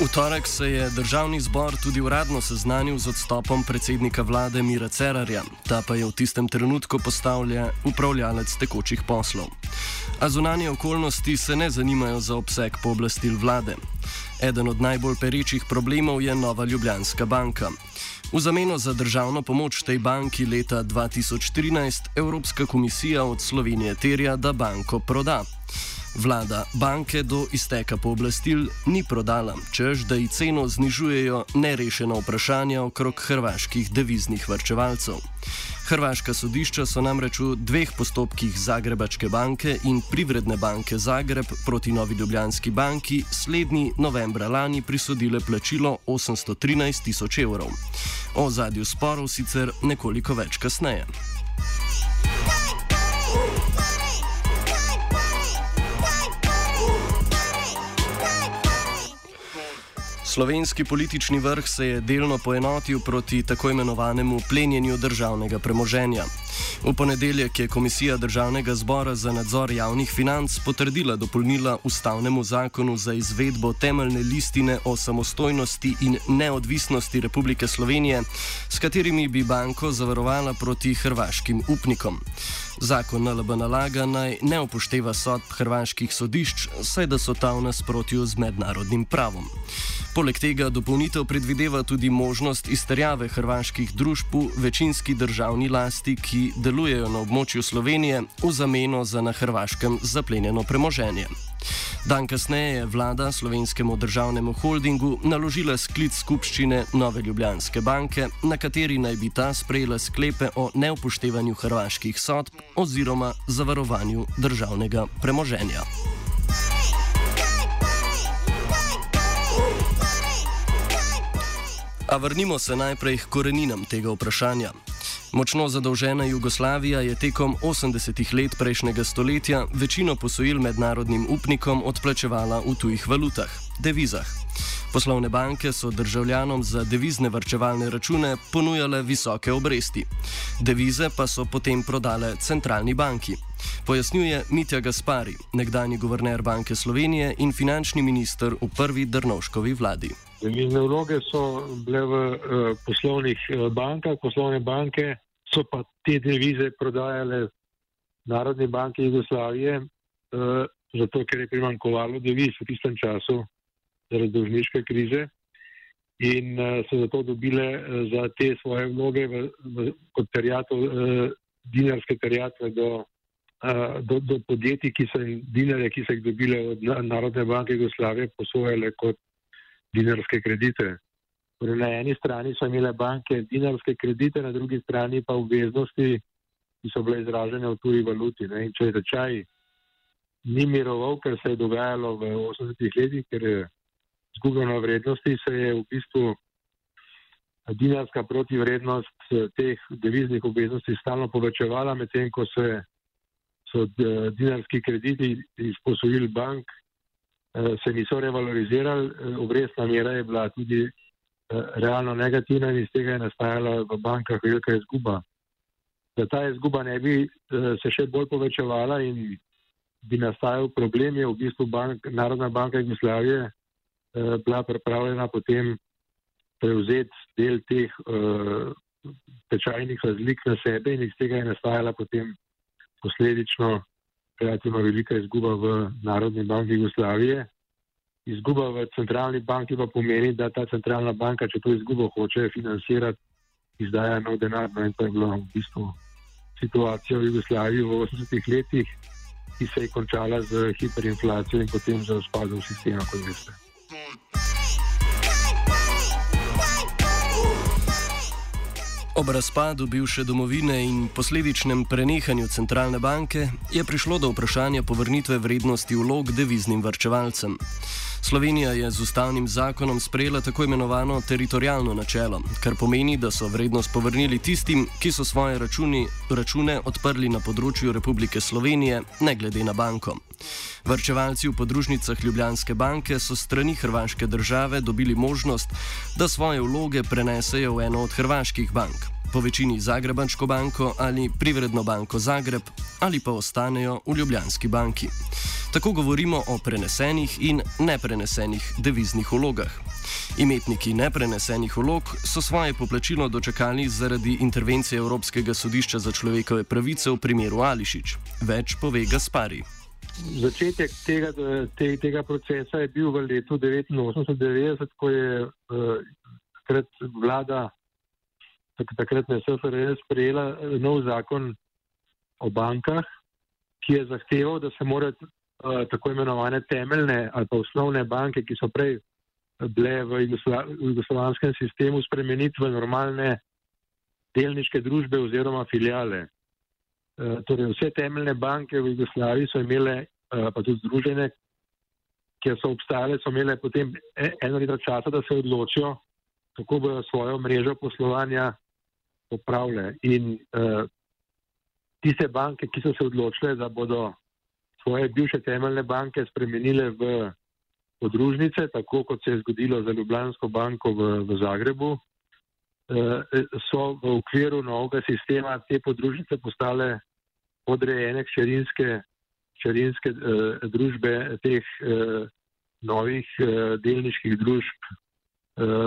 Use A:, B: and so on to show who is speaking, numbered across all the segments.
A: V torek se je državni zbor tudi uradno seznanil z odstopom predsednika vlade Mira Cerarja, ta pa je v tistem trenutku postavlja upravljalec tekočih poslov. A zunanje okolnosti se ne zanimajo za obseg pooblastil vlade. Eden od najbolj perečih problemov je Nova Ljubljanska banka. V zameno za državno pomoč tej banki leta 2013 Evropska komisija od Slovenije terja, da banko proda. Vlada banke do izteka pooblastil ni prodala, čež da ji ceno znižujejo nerešena vprašanja okrog hrvaških deviznih vrčevalcev. Hrvaška sodišča so namreč v dveh postopkih Zagrebačke banke in Privredne banke Zagreb proti Novi Ljubljanski banki slednji novembra lani prisodile plačilo 813 tisoč evrov. O zadju sporov sicer nekoliko več kasneje. Slovenski politični vrh se je delno poenotil proti tako imenovanemu plenjenju državnega premoženja. V ponedeljek je Komisija državnega zbora za nadzor javnih financ potrdila dopolnila ustavnemu zakonu za izvedbo temeljne listine o samostojnosti in neodvisnosti Republike Slovenije, s katerimi bi banko zavarovala proti hrvaškim upnikom. Zakon NLB nalaga naj ne upošteva sodb hrvaških sodišč, saj da so ta v nasprotju z mednarodnim pravom. Poleg tega dopolnitev predvideva tudi možnost izterjave hrvaških družb v večinski državni lasti, ki delujejo na območju Slovenije v zameno za na Hrvaškem zaplenjeno premoženje. Dan kasneje je vlada slovenskemu državnemu holdingu naložila sklic skupščine Nove Ljubljanske banke, na kateri naj bi ta sprejela sklepe o neupoštevanju hrvaških sodb oziroma zavarovanju državnega premoženja. A vrnimo se najprej k koreninam tega vprašanja. Močno zadolžena Jugoslavija je tekom 80-ih let prejšnjega stoletja večino posojil mednarodnim upnikom odplačevala v tujih valutah, devizah. Poslovne banke so državljanom za devizne vrčevalne račune ponujale visoke obresti. Devize pa so potem prodale centralni banki. Pojasnjuje Mitja Gaspari, nekdani guverner Banke Slovenije in finančni minister v prvi Drnovškovi vladi.
B: Devizne vloge so bile v uh, poslovnih uh, bankah, poslovne banke so pa te devize prodajale Narodni banki Jugoslavije, uh, zato ker je primankovalo deviz v tistem času zaradi dolžniške krize in uh, so zato dobile uh, za te svoje vloge v, v, kot terjato, uh, dinarske terjatve do, uh, do, do podjetij, ki so jim dinarje, ki so jih dobile od Narodne banke Jugoslavije, posojale kot dinarske kredite. Torej, na eni strani so imele banke dinarske kredite, na drugi strani pa obveznosti, ki so bile izražene v tuji valuti. Ne. In če je tečaj ni miroval, kar se je dogajalo v 80-ih letih, ker je zgubljeno vrednosti, se je v bistvu dinarska protivrednost teh deviznih obveznosti stalno povečevala, medtem ko se so eh, dinarski krediti iz posojil bank Eh, se niso revalorizirali, eh, obrestna mera je bila tudi eh, realno negativna in iz tega je nastajala v bankah velika izguba. Da ta izguba ne bi se še bolj povečevala in bi nastajal problem, je v bistvu bank, Narodna banka Jugoslavije bila pripravljena potem prevzeti del teh tečajnih razlik na sebe in iz tega je nastajala potem posledično relativno velika izguba v Narodni banki Jugoslavije. Izguba v centralni banki pa pomeni, da ta centralna banka, če to izgubo hoče financirati, izdaja nov denar. No, in to je bilo v bistvu situacija v Jugoslaviji v 80-ih letih, ki se je končala z hiperinflacijo in potem z razpadom sistema, kot veste.
A: Ob razpadu bivše domovine in posledičnem prenehanju centralne banke je prišlo do vprašanja povrnitve vrednosti vlog deviznim vrčevalcem. Slovenija je z ustavnim zakonom sprejela tako imenovano teritorijalno načelo, kar pomeni, da so vrednost povrnili tistim, ki so svoje računi, račune odprli na področju Republike Slovenije, ne glede na banko. Vrčevalci v podružnicah Ljubljanske banke so strani hrvaške države dobili možnost, da svoje vloge prenesejo v eno od hrvaških bank, po večini Zagrebačko banko ali Privredno banko Zagreb, ali pa ostanejo v Ljubljanski banki. Tako govorimo o prenesenih in neprenesenih deviznih vlogah. Imetniki neprenesenih vlog so svoje poplačilo dočakali zaradi intervencije Evropskega sodišča za človekove pravice v primeru Ališič. Več pove Gaspari.
B: Začetek tega, te, tega procesa je bil v letu 1989, ko je uh, takrat vlada, takratna SFRS, sprejela nov zakon o bankah, ki je zahteval, da se morajo uh, tako imenovane temeljne ali pa osnovne banke, ki so prej bile v, jugoslovanskem sistemu, spremeniti v normalne delniške družbe oziroma filijale. Uh, torej vse temeljne banke v Jugoslaviji so imele, uh, pa tudi združene, ki so obstajale, so imele potem e, eno leto časa, da se odločijo, kako bodo svojo mrežo poslovanja popravile. In uh, tiste banke, ki so se odločile, da bodo svoje bivše temeljne banke spremenile v podružnice, tako kot se je zgodilo za Ljubljansko banko v, v Zagrebu, eh, so v okviru novega sistema te podružnice postale podrejene čerinske, čerinske eh, družbe teh eh, novih delniških družb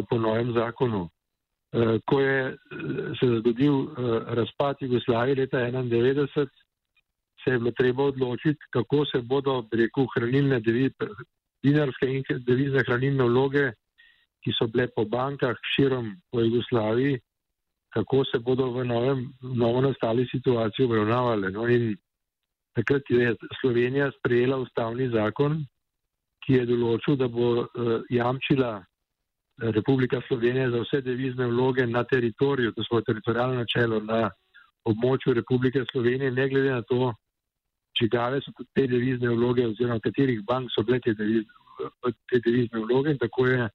B: po novem zakonu. Ko je se zgodil razpad Jugoslavije leta 1991, se je treba odločiti, kako se bodo, rekel, hranilne dinarske in devizne hranilne vloge, ki so bile po bankah širom po Jugoslaviji, kako se bodo v novem, novo nastali situaciji obravnavale. No in takrat je Slovenija sprejela ustavni zakon, ki je določil, da bo uh, jamčila Republika Slovenija za vse devizne vloge na teritoriju, to so teritorijalno načelo na območju Republike Slovenije, ne glede na to, čigave so te devizne vloge oziroma katerih bank so bile te devizne, te devizne vloge in tako je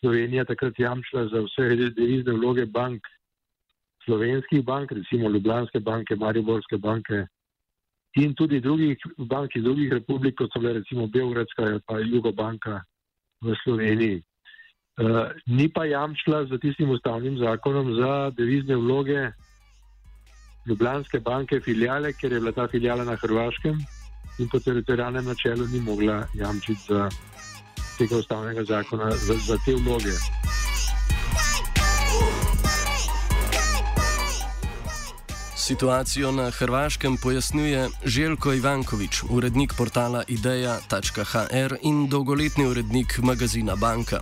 B: Slovenija takrat jamčila za vse devizne vloge bank, slovenskih bank, recimo Ljubljanske banke, Mariborske banke in tudi drugih bank iz drugih republik, kot so bile recimo Beogradska ali pa Jugobanka v Sloveniji. Uh, ni pa jamčila za tistim ustavnim zakonom za devizne vloge Ljubljanske banke filijale, ker je bila ta filijala na Hrvaškem in po teritorijalnem načelu ni mogla jamčiti za tega ustavnega zakona, za, za te vloge.
A: Situacijo na Hrvaškem pojasnjuje Željko Ivankovič, urednik portala ideja.hr in dolgoletni urednik magazina Banka.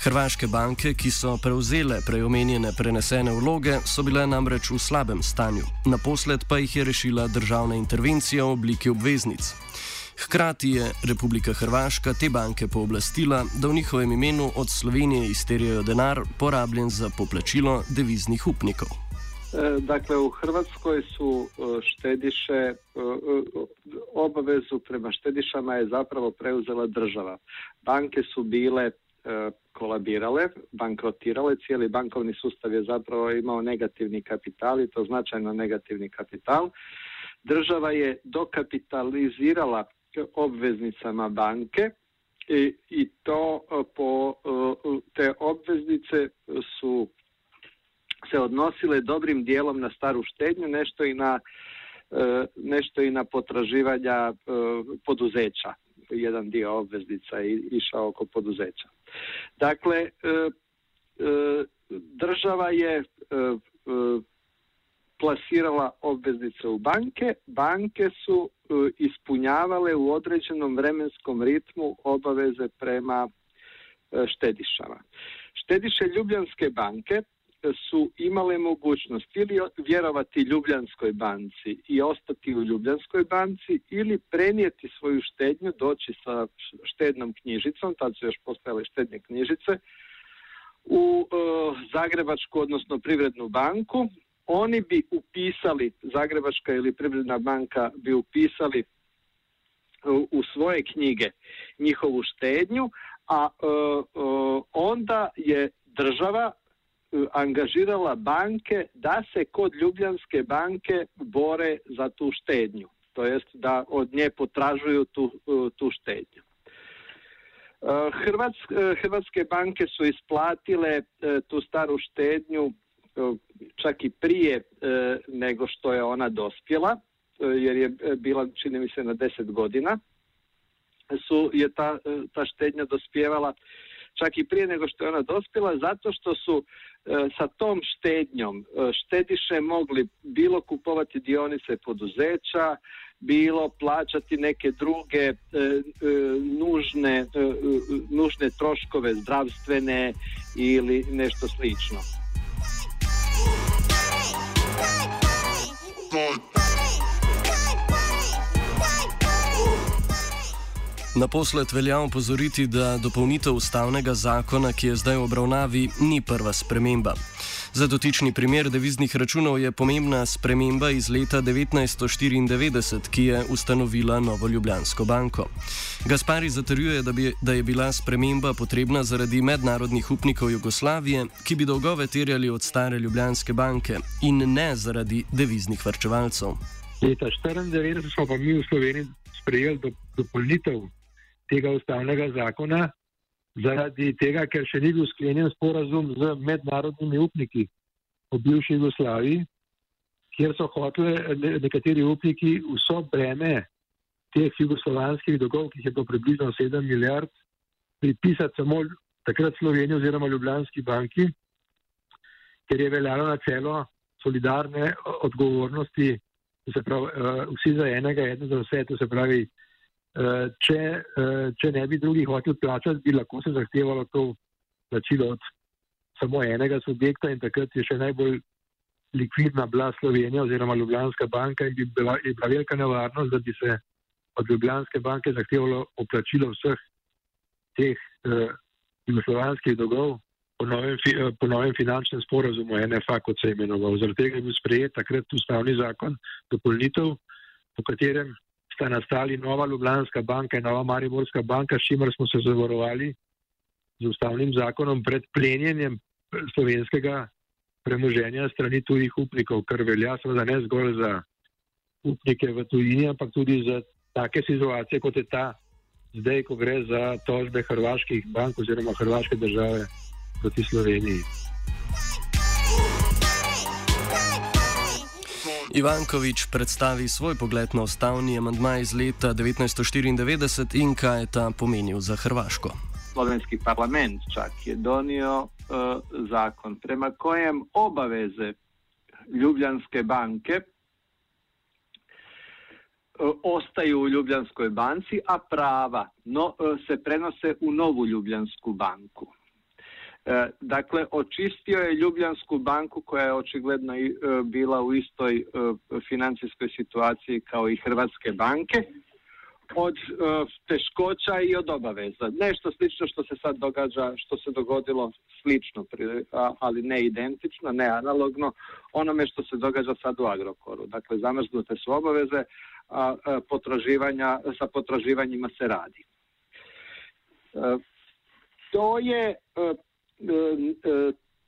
A: Hrvaške banke, ki so prevzele preomenjene prenesene vloge, so bile namreč v slabem stanju, naposled pa jih je rešila državna intervencija v obliki obveznic. Hkrati je Republika Hrvaška te banke pooblastila, da v njihovem imenu od Slovenije izterjajo denar, porabljen za poplačilo deviznih upnikov.
C: E, dakle, u Hrvatskoj su e, štediše, e, obavezu prema štedišama je zapravo preuzela država. Banke su bile kolabirale, bankrotirale, cijeli bankovni sustav je zapravo imao negativni kapital i to značajno negativni kapital. Država je dokapitalizirala obveznicama banke i, i to po te obveznice su se odnosile dobrim dijelom na staru štednju, nešto i na nešto i na potraživanja poduzeća. Jedan dio obveznica je išao oko poduzeća. Dakle, e, e, država je e, plasirala obveznice u banke, banke su e, ispunjavale u određenom vremenskom ritmu obaveze prema e, štedišama. Štediše Ljubljanske banke su imale mogućnost ili vjerovati Ljubljanskoj banci i ostati u Ljubljanskoj banci ili prenijeti svoju štednju, doći sa štednom knjižicom, tad su još postojale štednje knjižice, u e, Zagrebačku, odnosno Privrednu banku. Oni bi upisali, Zagrebačka ili Privredna banka bi upisali u, u svoje knjige njihovu štednju, a e, e, onda je država e, angažirala banke da se kod Ljubljanske banke bore za tu štednju, to jest da od nje potražuju tu, e, tu štednju. E, Hrvatske, e, banke su isplatile e, tu staru štednju čak i prije nego što je ona dospjela, jer je bila, čini mi se, na 10 godina, su, je ta, ta štednja dospjevala čak i prije nego što je ona dospjela, zato što su sa tom štednjom štediše mogli bilo kupovati dionice poduzeća, bilo plaćati neke druge e, e, nužne, e, nužne troškove zdravstvene ili nešto slično.
A: Naposled velja opozoriti, da dopolnitev ustavnega zakona, ki je zdaj v obravnavi, ni prva sprememba. Za dotični primer deviznih računov je pomembna sprememba iz leta 1994, ki je ustanovila Novo Ljubljansko banko. Gaspari zatrjuje, da, bi, da je bila sprememba potrebna zaradi mednarodnih upnikov Jugoslavije, ki bi dolgove terjali od stare Ljubljanske banke in ne zaradi deviznih vrčevalcev.
B: Leta 1994 smo pa mi v Sloveniji sprejeli dopolnitev tega ustavnega zakona, zaradi tega, ker še ni bil sklenjen sporazum z mednarodnimi upniki v bivši Jugoslaviji, kjer so hoteli nekateri upniki vso breme teh jugoslovanskih dolgov, ki je bilo približno 7 milijard, pripisati samo takrat Sloveniji oziroma Ljubljanski banki, ker je veljalo na celo solidarne odgovornosti, se pravi, uh, vsi za enega, eno za vse, to se pravi, Eh, če, eh, če ne bi drugi hotel plačati, bi lahko se zahtevalo to plačilo od samo enega subjekta in takrat je še najbolj likvidna bila Slovenija oziroma Ljubljanska banka in bi bila, je bila velika nevarnost, da bi se od Ljubljanske banke zahtevalo oplačilo vseh teh eh, jugoslovanskih dolgov po novem, eh, po novem finančnem sporazumu NFA, kot se je imenoval. Zaradi tega je bil sprejet takrat ustavni zakon dopolnitev, po katerem sta nastali Nova Ljubljanska banka in Nova Mariborska banka, s čimer smo se zavarovali z ustavnim zakonom pred plenjenjem slovenskega premoženja strani tujih upnikov, kar velja seveda ne zgolj za upnike v tujini, ampak tudi za take situacije, kot je ta zdaj, ko gre za tožbe hrvaških bank oziroma hrvaške države proti Sloveniji.
A: Ivankovič predstavi svoj pogled na ustavni amandma iz leta 1994 in kaj je ta pomenil za Hrvaško.
C: Slovenski parlament čak je donio uh, zakon prema kojem obaveze Ljubljanske banke uh, ostaju u Ljubljanskoj banci, a prava no, uh, se prenose u novu Ljubljansku banku. E, dakle, očistio je Ljubljansku banku koja je očigledno e, bila u istoj e, financijskoj situaciji kao i Hrvatske banke od teškoća i od obaveza. Nešto slično što se sad događa, što se dogodilo slično, ali ne identično, ne analogno, onome što se događa sad u Agrokoru. Dakle, zamrznute su obaveze, a potraživanja, sa potraživanjima se radi. To je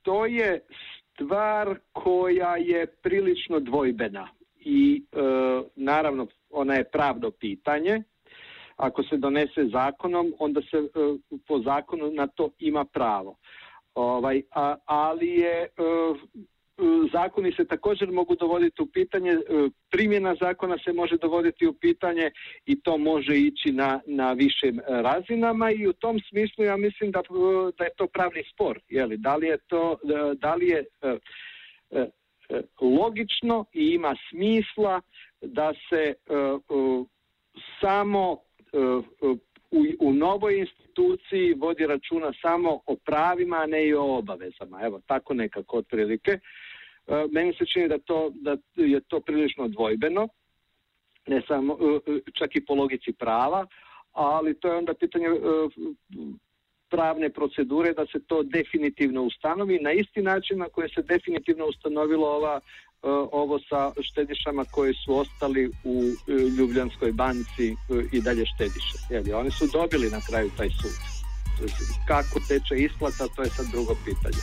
C: to je stvar koja je prilično dvojbena i e, naravno ona je pravdo pitanje. Ako se donese zakonom, onda se po zakonu na to ima pravo. Ovaj, a, ali je zakoni se također mogu dovoditi u pitanje, e, primjena zakona se može dovoditi u pitanje i to može ići na, na višim razinama i u tom smislu ja mislim da, e, da je to pravni spor. Jeli? Da li je to, e, da li je e, logično i ima smisla da se e, samo u, u novoj instituciji vodi računa samo o pravima, a ne i o obavezama. Evo, tako nekako otprilike. Meni se čini da, to, da je to prilično dvojbeno, ne samo, čak i po logici prava, ali to je onda pitanje pravne procedure da se to definitivno ustanovi na isti način na koji se definitivno ustanovilo ova, e, ovo sa štedišama koji su ostali u e, Ljubljanskoj banci e, i dalje štediše. Jeli, oni su dobili na kraju taj sud. Kako teče isplata, to je sad drugo pitanje.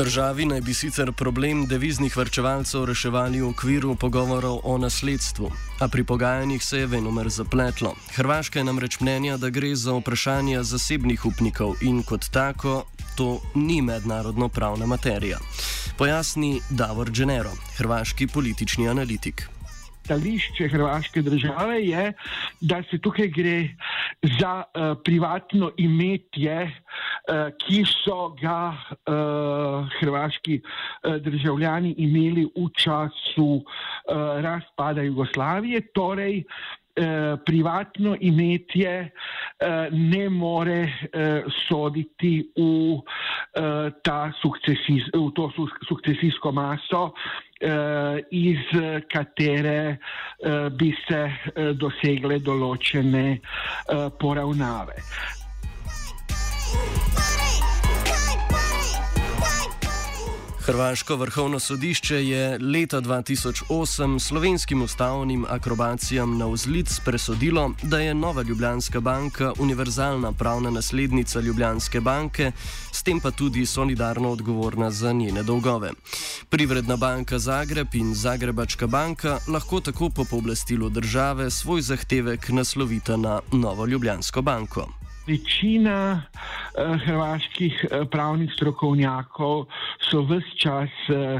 A: Državi naj bi sicer problem deviznih vrčevalcev reševali v okviru pogovorov o nasledstvu, a pri pogajanjih se je venomer zapletlo. Hrvaška je namreč mnenja, da gre za vprašanje zasebnih upnikov in kot tako to ni mednarodno pravna materija. Pojasni Davor Genero, hrvaški politični analitik.
D: Stališče hrvaške države je, da se tukaj gre za uh, privatno imetje, uh, ki so ga uh, hrvaški uh, državljani imeli v času uh, razpada Jugoslavije. Torej, Uh, privatno imetje uh, ne more uh, soditi v, uh, sukcesis, v to sukcesijsko maso, Eh, iz katere eh, bi se eh, dosegle določene poravnave.
A: Hrvaško vrhovno sodišče je leta 2008 slovenskim ustavnim akrobacijam na vzlic presodilo, da je Nova Ljubljanska banka univerzalna pravna naslednica Ljubljanske banke, s tem pa tudi solidarno odgovorna za njene dolgove. Privredna banka Zagreb in Zagrebačka banka lahko tako po pooblastilu države svoj zahtevek naslovita na Novo Ljubljansko banko.
D: Večina uh, hrvaških uh, pravnih strokovnjakov so vse čas uh,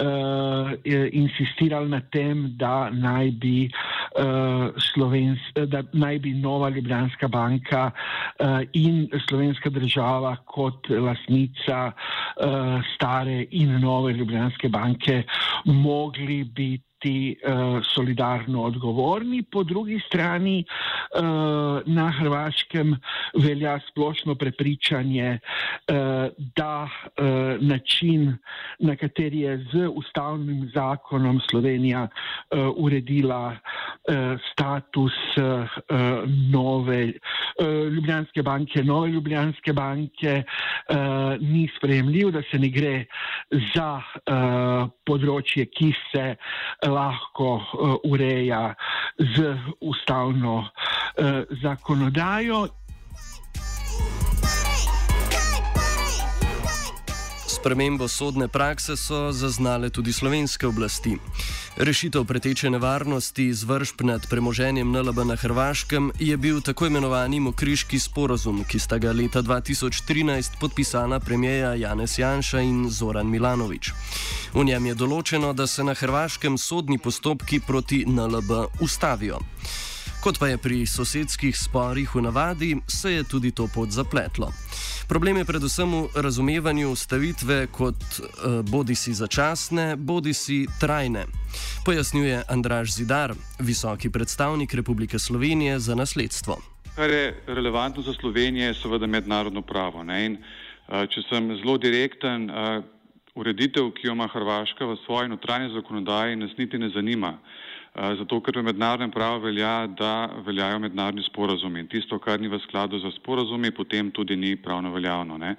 D: uh, insistirali na tem, da naj bi, uh, Slovens, da naj bi Nova Ljubljanska banka uh, in slovenska država kot lasnica uh, stare in nove Ljubljanske banke mogli biti biti uh, solidarno odgovorni, po drugi strani uh, na Hrvaškem velja splošno prepričanje, uh, da uh, način, na kateri je z ustavnim zakonom Slovenija uh, uredila uh, status uh, nove uh, Ljubljanske banke, nove Ljubljanske banke, uh, ni sprejemljiv, da se ne gre za uh, področje, ki se lahko uh, ureja z ustavno uh, zakonodajo.
A: Spremembo sodne prakse so zaznale tudi slovenske oblasti. Rešitev preteče nevarnosti izvršb nad premoženjem NLB na Hrvaškem je bil tako imenovani Mokriški sporozum, ki sta ga leta 2013 podpisala premijeja Janez Janša in Zoran Milanovič. V njem je določeno, da se na Hrvaškem sodni postopki proti NLB ustavijo. Kot pa je pri sosedskih sporih v navadi, se je tudi to pot zapletlo. Problem je predvsem v razumevanju stavitve kot uh, bodi si začasne, bodi si trajne. Pojasnjuje Andraž Zidar, visoki predstavnik Republike Slovenije za nasledstvo.
E: Kar je relevantno za Slovenijo, je seveda mednarodno pravo. In, uh, če sem zelo direkten, uh, ureditev, ki jo ima Hrvaška v svoji notranji zakonodaji, nas niti ne zanima. Eh, zato ker v mednarodnem pravu velja, da veljajo mednarodni sporazumi in tisto, kar ni v skladu z sporazumi, potem tudi ni pravno veljavno. Ne.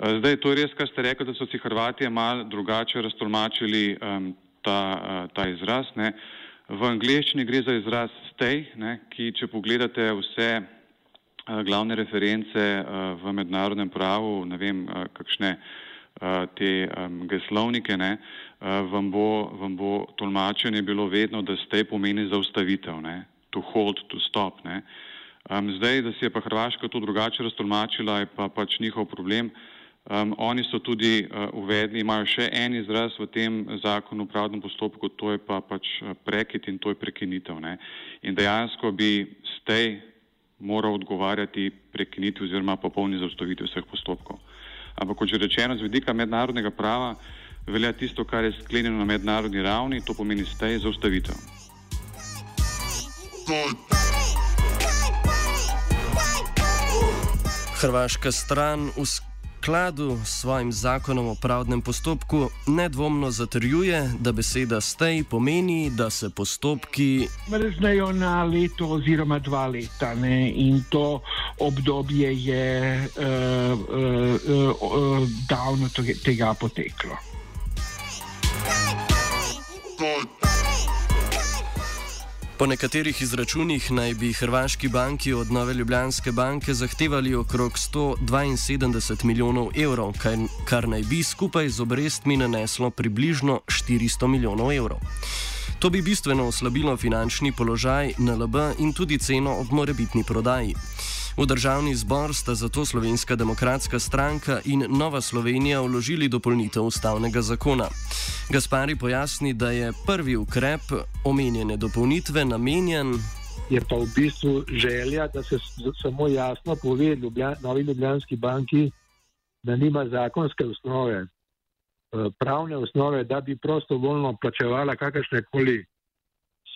E: Eh, zdaj, to je res, kar ste rekli, da so si Hrvatije mal drugače raztolmačili um, ta, uh, ta izraz. Ne. V angleščini gre za izraz stay, ne, ki, če pogledate vse uh, glavne reference uh, v mednarodnem pravu, ne vem, uh, kakšne uh, te um, geslovnike, ne, uh, Eh, vam bo, vam bo tolmačenje bilo vedno, da ste pomeni zaustavitev, ne? to hold, to stop. Ne? Um, zdaj, da si je pa Hrvaška to drugače raztolmačila, je pa pač njihov problem. Um, oni so tudi uh, uvedli, imajo še en izraz v tem zakonu o pravnem postopku, to je pa pač eh, prekit in to je prekinitev. Ne? In dejansko bi stej mora odgovarjati prekiniti oziroma popolni zaustaviti vseh postopkov. Ampak, kot že rečeno, z vidika mednarodnega prava velja tisto, kar je sklenjeno na mednarodni ravni, to pomeni stej zaustavitev.
A: Hrvaška stran v skladu s svojim zakonom o pravdnem postopku nedvomno zatrjuje, da beseda stej pomeni, da se postopki
D: mrznejo na leto oziroma dva leta ne? in to obdobje je uh, uh, uh, davno tega poteklo.
A: Po nekaterih izračunih naj bi hrvaški banki od Nove Ljubljanske banke zahtevali okrog 172 milijonov evrov, kar naj bi skupaj z obrestmi naneslo približno 400 milijonov evrov. To bi bistveno oslabilo finančni položaj NLB in tudi ceno ob morebitni prodaji. V državni zbor sta zato Slovenska demokratska stranka in Nova Slovenija vložili dopolnitev ustavnega zakona. Gaspari pojasni, da je prvi ukrep omenjene dopolnitve namenjen.
B: Je pa v bistvu želja, da se samo jasno pove Ljubljan, Novi Ljubljanski banki, da nima zakonske osnove, eh, pravne osnove, da bi prostovoljno plačevala kakršne koli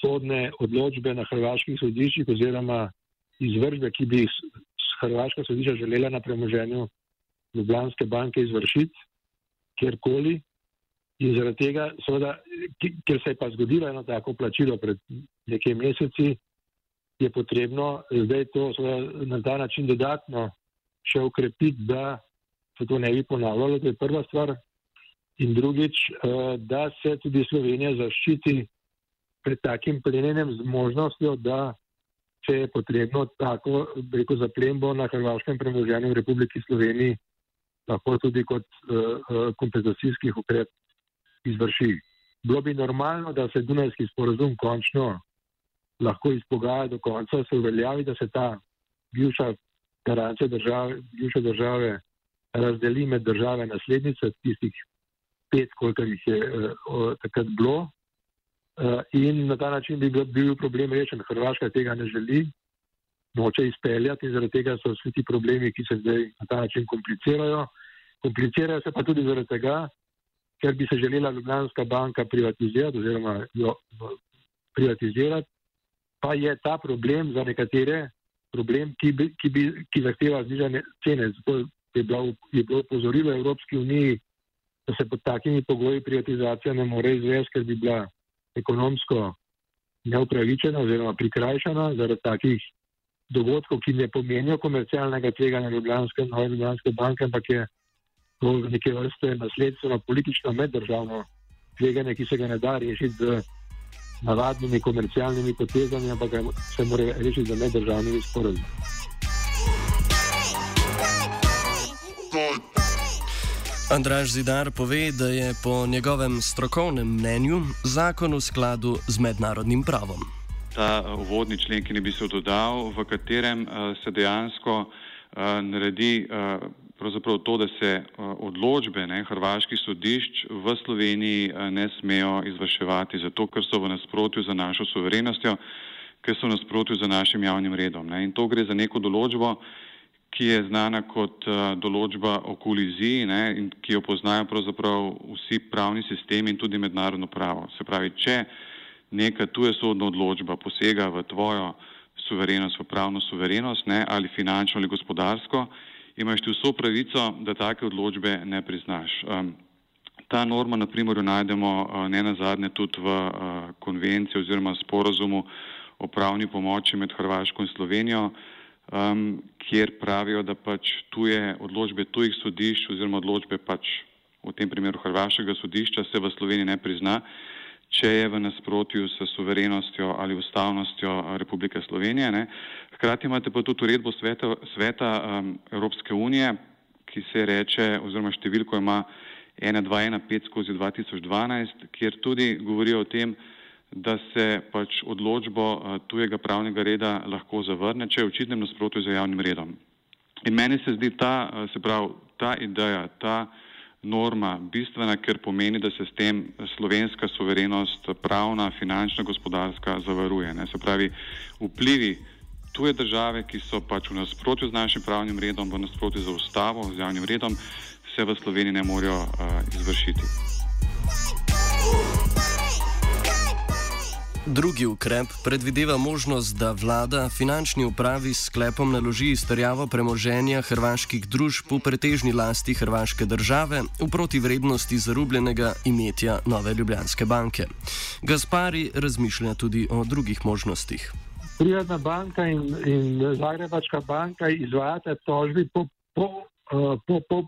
B: sodne odločbe na hrvaških sodiščih oziroma izvršbe, ki bi Hrvaška sodišča želela na premoženju Ljubljanske banke izvršiti, kjerkoli. In zaradi tega, seveda, ker se je pa zgodilo eno tako plačilo pred nekaj meseci, je potrebno zdaj to seveda, na ta način dodatno še ukrepiti, da se to ne bi ponavljalo. To je prva stvar. In drugič, eh, da se tudi Slovenija zaščiti pred takim plenjenjem z možnostjo, da če je potrebno tako reko zaplembo na hrvaškem premoženju v Republiki Sloveniji, lahko tudi kot uh, kompenzacijski ukrep izvrši. Bilo bi normalno, da se Dunajski sporozum končno lahko izpogaja do konca, se uveljavi, da se ta bivša garancija države, bivše države razdeli med države naslednice, tistih pet, koliko jih je uh, takrat bilo, Eh, in na ta način bi bil problem rešen. Hrvaška tega ne želi, noče izpeljati in zaradi tega so vsi ti problemi, ki se zdaj na ta način komplicirajo. Komplicirajo se pa tudi zaradi tega, ker bi se želela Ljubljanska banka privatizirati oziroma jo privatizirati, pa je ta problem za nekatere problem, ki, bi, ki, bi, ki zahteva znižanje cene. Zato je bilo, je bilo upozorilo Evropski uniji, da se pod takimi pogoji privatizacija ne more izvesti, ker bi bila ekonomsko neupravičena oziroma prikrajšana zaradi takih dogodkov, ki ne pomenijo komercialnega tveganja Ljubljanske, nove Ljubljanske banke, ampak je to neke vrste nasledstveno politično meddržavno tveganje, ki se ga ne da rešiti z navadnimi komercialnimi potezami, ampak se mora rešiti z meddržavnimi sporazumi.
A: Andraž Zidar pove, da je po njegovem strokovnem mnenju zakon v skladu z mednarodnim pravom.
E: Ta uh, uvodni člen, ki ne bi se dodal, v katerem uh, se dejansko uh, naredi uh, to, da se odločbe ne, hrvaških sodišč v Sloveniji ne smejo izvrševati, zato ker so v nasprotju z našo suverenostjo, ker so v nasprotju z našim javnim redom. Ne. In to gre za neko določbo, ki je znana kot uh, določba o koliziji ne, in ki jo poznajo pravzaprav vsi pravni sistemi in tudi mednarodno pravo. Se pravi, če neka tuja sodna odločba posega v tvojo suverenost, v pravno suverenost ne, ali finančno ali gospodarsko, imaš ti vso pravico, da take odločbe ne priznaš. Um, ta norma, na primer, jo najdemo uh, ne nazadnje tudi v uh, konvenciji oziroma sporozumu o pravni pomoči med Hrvaško in Slovenijo, um, kjer pravijo, da pač tuje odločbe tujih sodišč oziroma odločbe pač v tem primeru Hrvaškega sodišča se v Sloveniji ne prizna, če je v nasprotju s suverenostjo ali ustavnostjo Republike Slovenije. Ne. Hkrati imate pa tudi uredbo sveta, sveta um, Evropske unije, ki se reče oziroma številko ima 1215 skozi 2012, kjer tudi govorijo o tem, da se pač odločbo eh, tujega pravnega reda lahko zavrne, če je v očitnem nasprotju z javnim redom. In meni se zdi ta, eh, se pravi, ta ideja, ta norma bistvena, ker pomeni, da se s tem slovenska suverenost pravna, finančna, gospodarska zavaruje. Ne? Se pravi, vplivi tuje države, ki so pač v nasprotju z našim pravnim redom, v nasprotju z ustavo, z javnim redom, se v Sloveniji ne morejo uh, izvršiti.
A: Drugi ukrep predvideva možnost, da vlada finančni upravi s sklepom naloži izterjavo premoženja hrvaških družb v pretežni lasti hrvaške države v protivrednosti zarubljenega imetja Nove Ljubljanske banke. Gaspari razmišlja tudi o drugih možnostih.
B: Privatna banka in, in Zagrebačka banka izvajata tožbi po, po, uh, po, po,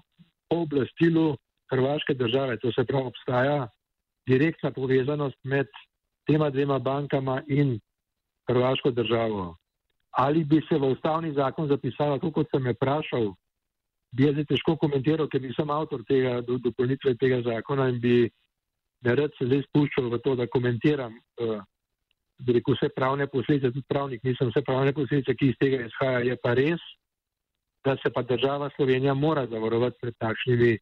B: po oblastilu Hrvaške države. To se pravi, obstaja direktna povezanost med tema dvema bankama in Hrvaško državo. Ali bi se v ustavni zakon zapisalo, tako kot sem me vprašal, bi jaz težko komentiral, ker nisem avtor tega do, dopolnitve tega zakona in bi ne rad se zdaj spuščal v to, da komentiram uh, rekel, vse pravne posledice, tudi pravnik nisem, vse pravne posledice, ki iz tega izhaja, je pa res, da se pa država Slovenija mora zavarovati pred takšnimi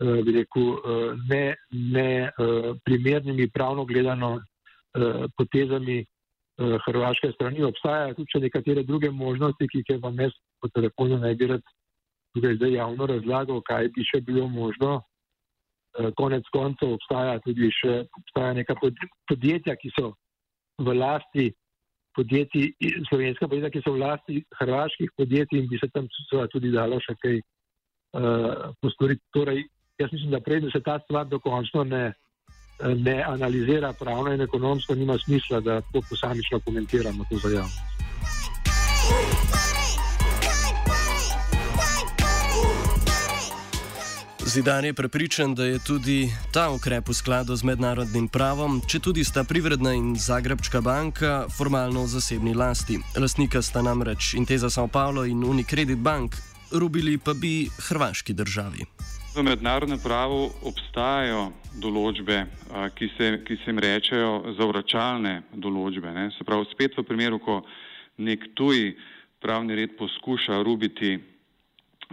B: uh, rekel, uh, ne, ne uh, primernimi pravno gledano potezami hrvaške strani. Obstajajo tudi še nekatere druge možnosti, ki jih vam jaz po telefonu ne bi rad tukaj zdaj javno razlagal, kaj bi še bilo možno. Konec koncev obstaja tudi še obstaja neka podjetja, ki so v lasti podjetij, slovenska podjetja, ki so v lasti hrvaških podjetij in bi se tam tudi dalo še kaj uh, postoriti. Torej, jaz mislim, da prej, da se ta stvar dokončno ne, ne analizira pravno in ekonomsko, nima smisla, da to posamično komentiramo to za javnost.
A: Zidar je prepričan, da je tudi ta ukrep v skladu z mednarodnim pravom, če tudi sta Privredna in Zagrebčka banka formalno v zasebni lasti. Lastnika sta namreč Inteza Sao Paulo in Unicredit Bank, rubili pa bi hrvaški državi.
E: V mednarodnem pravu obstajajo določbe, ki se, ki se jim rečejo zavračalne določbe. Ne? Se pravi, spet v primeru, ko nek tuj pravni red poskuša rubiti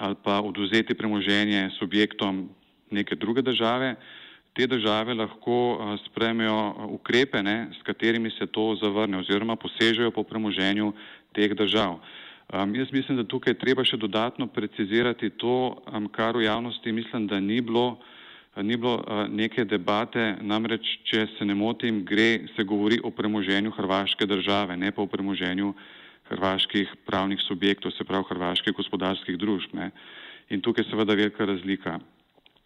E: ali pa oduzeti premoženje subjektom neke druge države, te države lahko spremijo ukrepe, ne, s katerimi se to zavrne oziroma posežejo po premoženju teh držav. Um, jaz mislim, da tukaj treba še dodatno precizirati to, um, kar v javnosti mislim, da ni bilo, ni bilo uh, neke debate, namreč, če se ne motim, gre, se govori o premoženju Hrvaške države, ne pa o premoženju hrvaških pravnih subjektov, se pravi hrvaških gospodarskih družb. Ne. In tukaj je seveda velika razlika.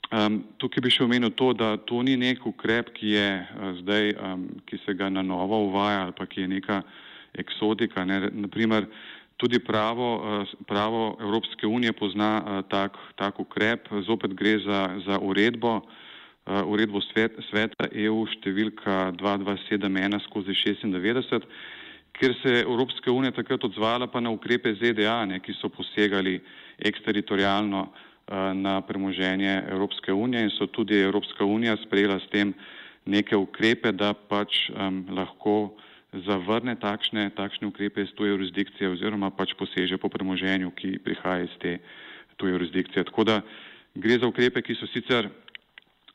E: Um, tukaj bi še omenil to, da to ni nek ukrep, ki je uh, zdaj, um, ki se ga na novo uvaja ali pa ki je neka eksotika. Ne. Naprimer, tudi pravo, uh, pravo Evropske unije pozna uh, tak, tak ukrep, zopet gre za, za uredbo, uh, uredbo svet, sveta EU številka 2271 skozi 96 ker se je Evropska unija takrat odzvala pa na ukrepe ZDA, ne, ki so posegali eksteritorijalno na premoženje Evropske unije in so tudi Evropska unija sprejela s tem neke ukrepe, da pač um, lahko zavrne takšne, takšne ukrepe iz tuje jurisdikcije oziroma pač poseže po premoženju, ki prihaja iz te tuje jurisdikcije. Tako da gre za ukrepe, ki so sicer,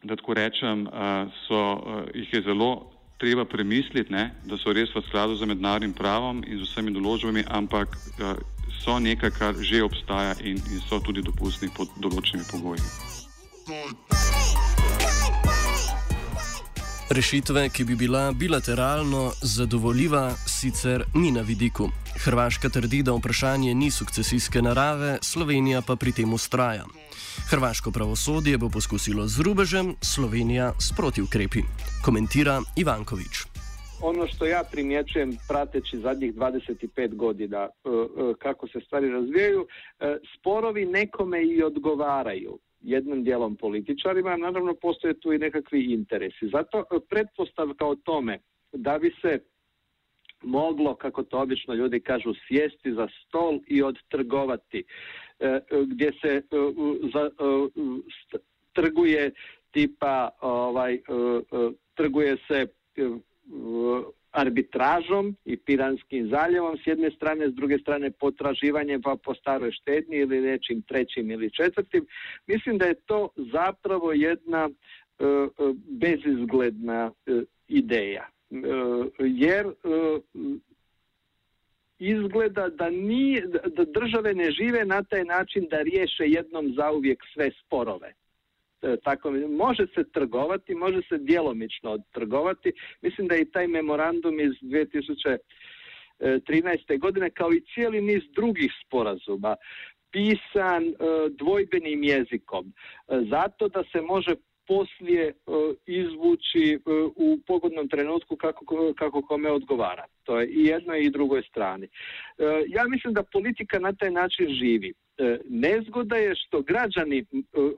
E: da tako rečem, uh, so, uh, jih je zelo treba premisliti, ne, da so res v skladu z mednarodnim pravom in z vsemi določbami, ampak uh, so nekaj, kar že obstaja in, in so tudi dopustni pod določenimi pogoji.
A: Rešitve, ki bi bila bilateralno zadovoljiva, sicer ni na vidiku. Hrvaška trdi, da vprašanje ni sukcesijske narave, Slovenija pa pri tem ustraja. Hrvaško pravosodje bo poskusilo z rubežem, Slovenija s protivkrepi, komentira Ivankovič.
C: Ono što ja primjećujem prateći zadnjih 25 godina e, e, kako se stvari razvijaju, e, sporovi nekome i odgovaraju jednim dijelom političarima, naravno postoje tu i nekakvi interesi. Zato pretpostavka o tome da bi se moglo, kako to obično ljudi kažu, sjesti za stol i odtrgovati E, gdje se e, za, e, trguje tipa ovaj trguje se arbitražom i Piranskim zaljevom s jedne strane, s druge strane potraživanjem pa po staroj štednji ili nečim trećim ili četvrtim. Mislim da je to zapravo jedna bezizgledna ideja. Jer izgleda da, nije, da države ne žive na taj način da riješe jednom zauvijek sve sporove. E, Tako, može se trgovati, može se djelomično trgovati. Mislim da je i taj memorandum iz 2013. godine kao i cijeli niz drugih sporazuma pisan e, dvojbenim jezikom e, zato da se može poslije izvući u pogodnom trenutku kako, kako kome odgovara. To je i jednoj i drugoj strani. Ja mislim da politika na taj način živi. E, Nezgoda je što građani, e,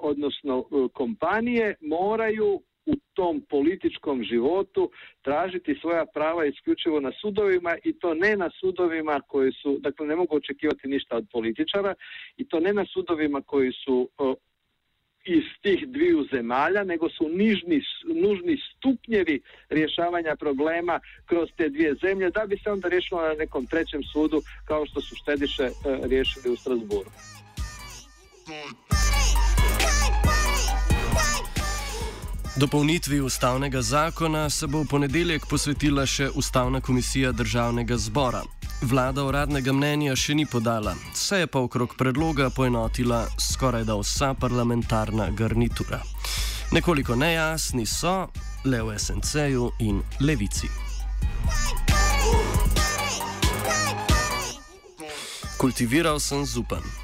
C: odnosno e, kompanije, moraju u tom političkom životu tražiti svoja prava isključivo na sudovima i to ne na sudovima koji su, dakle ne mogu očekivati ništa od političara i to ne na sudovima koji su iz tih dviju zemalja, nego su nižni, nužni stupnjevi rješavanja problema kroz te dvije zemlje, da bi se onda riješilo na nekom trećem sudu, kao što su štediše e, riješili u Strasburu.
A: Dopolnitvi ustavnega zakona se bo v ponedeljek posvetila še Ustavna komisija državnega zbora. Vlada uradnega mnenja še ni podala, se je pa okrog predloga poenotila skoraj da vsa parlamentarna garnitura. Nekoliko nejasni so le v SNC-ju in levici. Kultiviral sem zupan.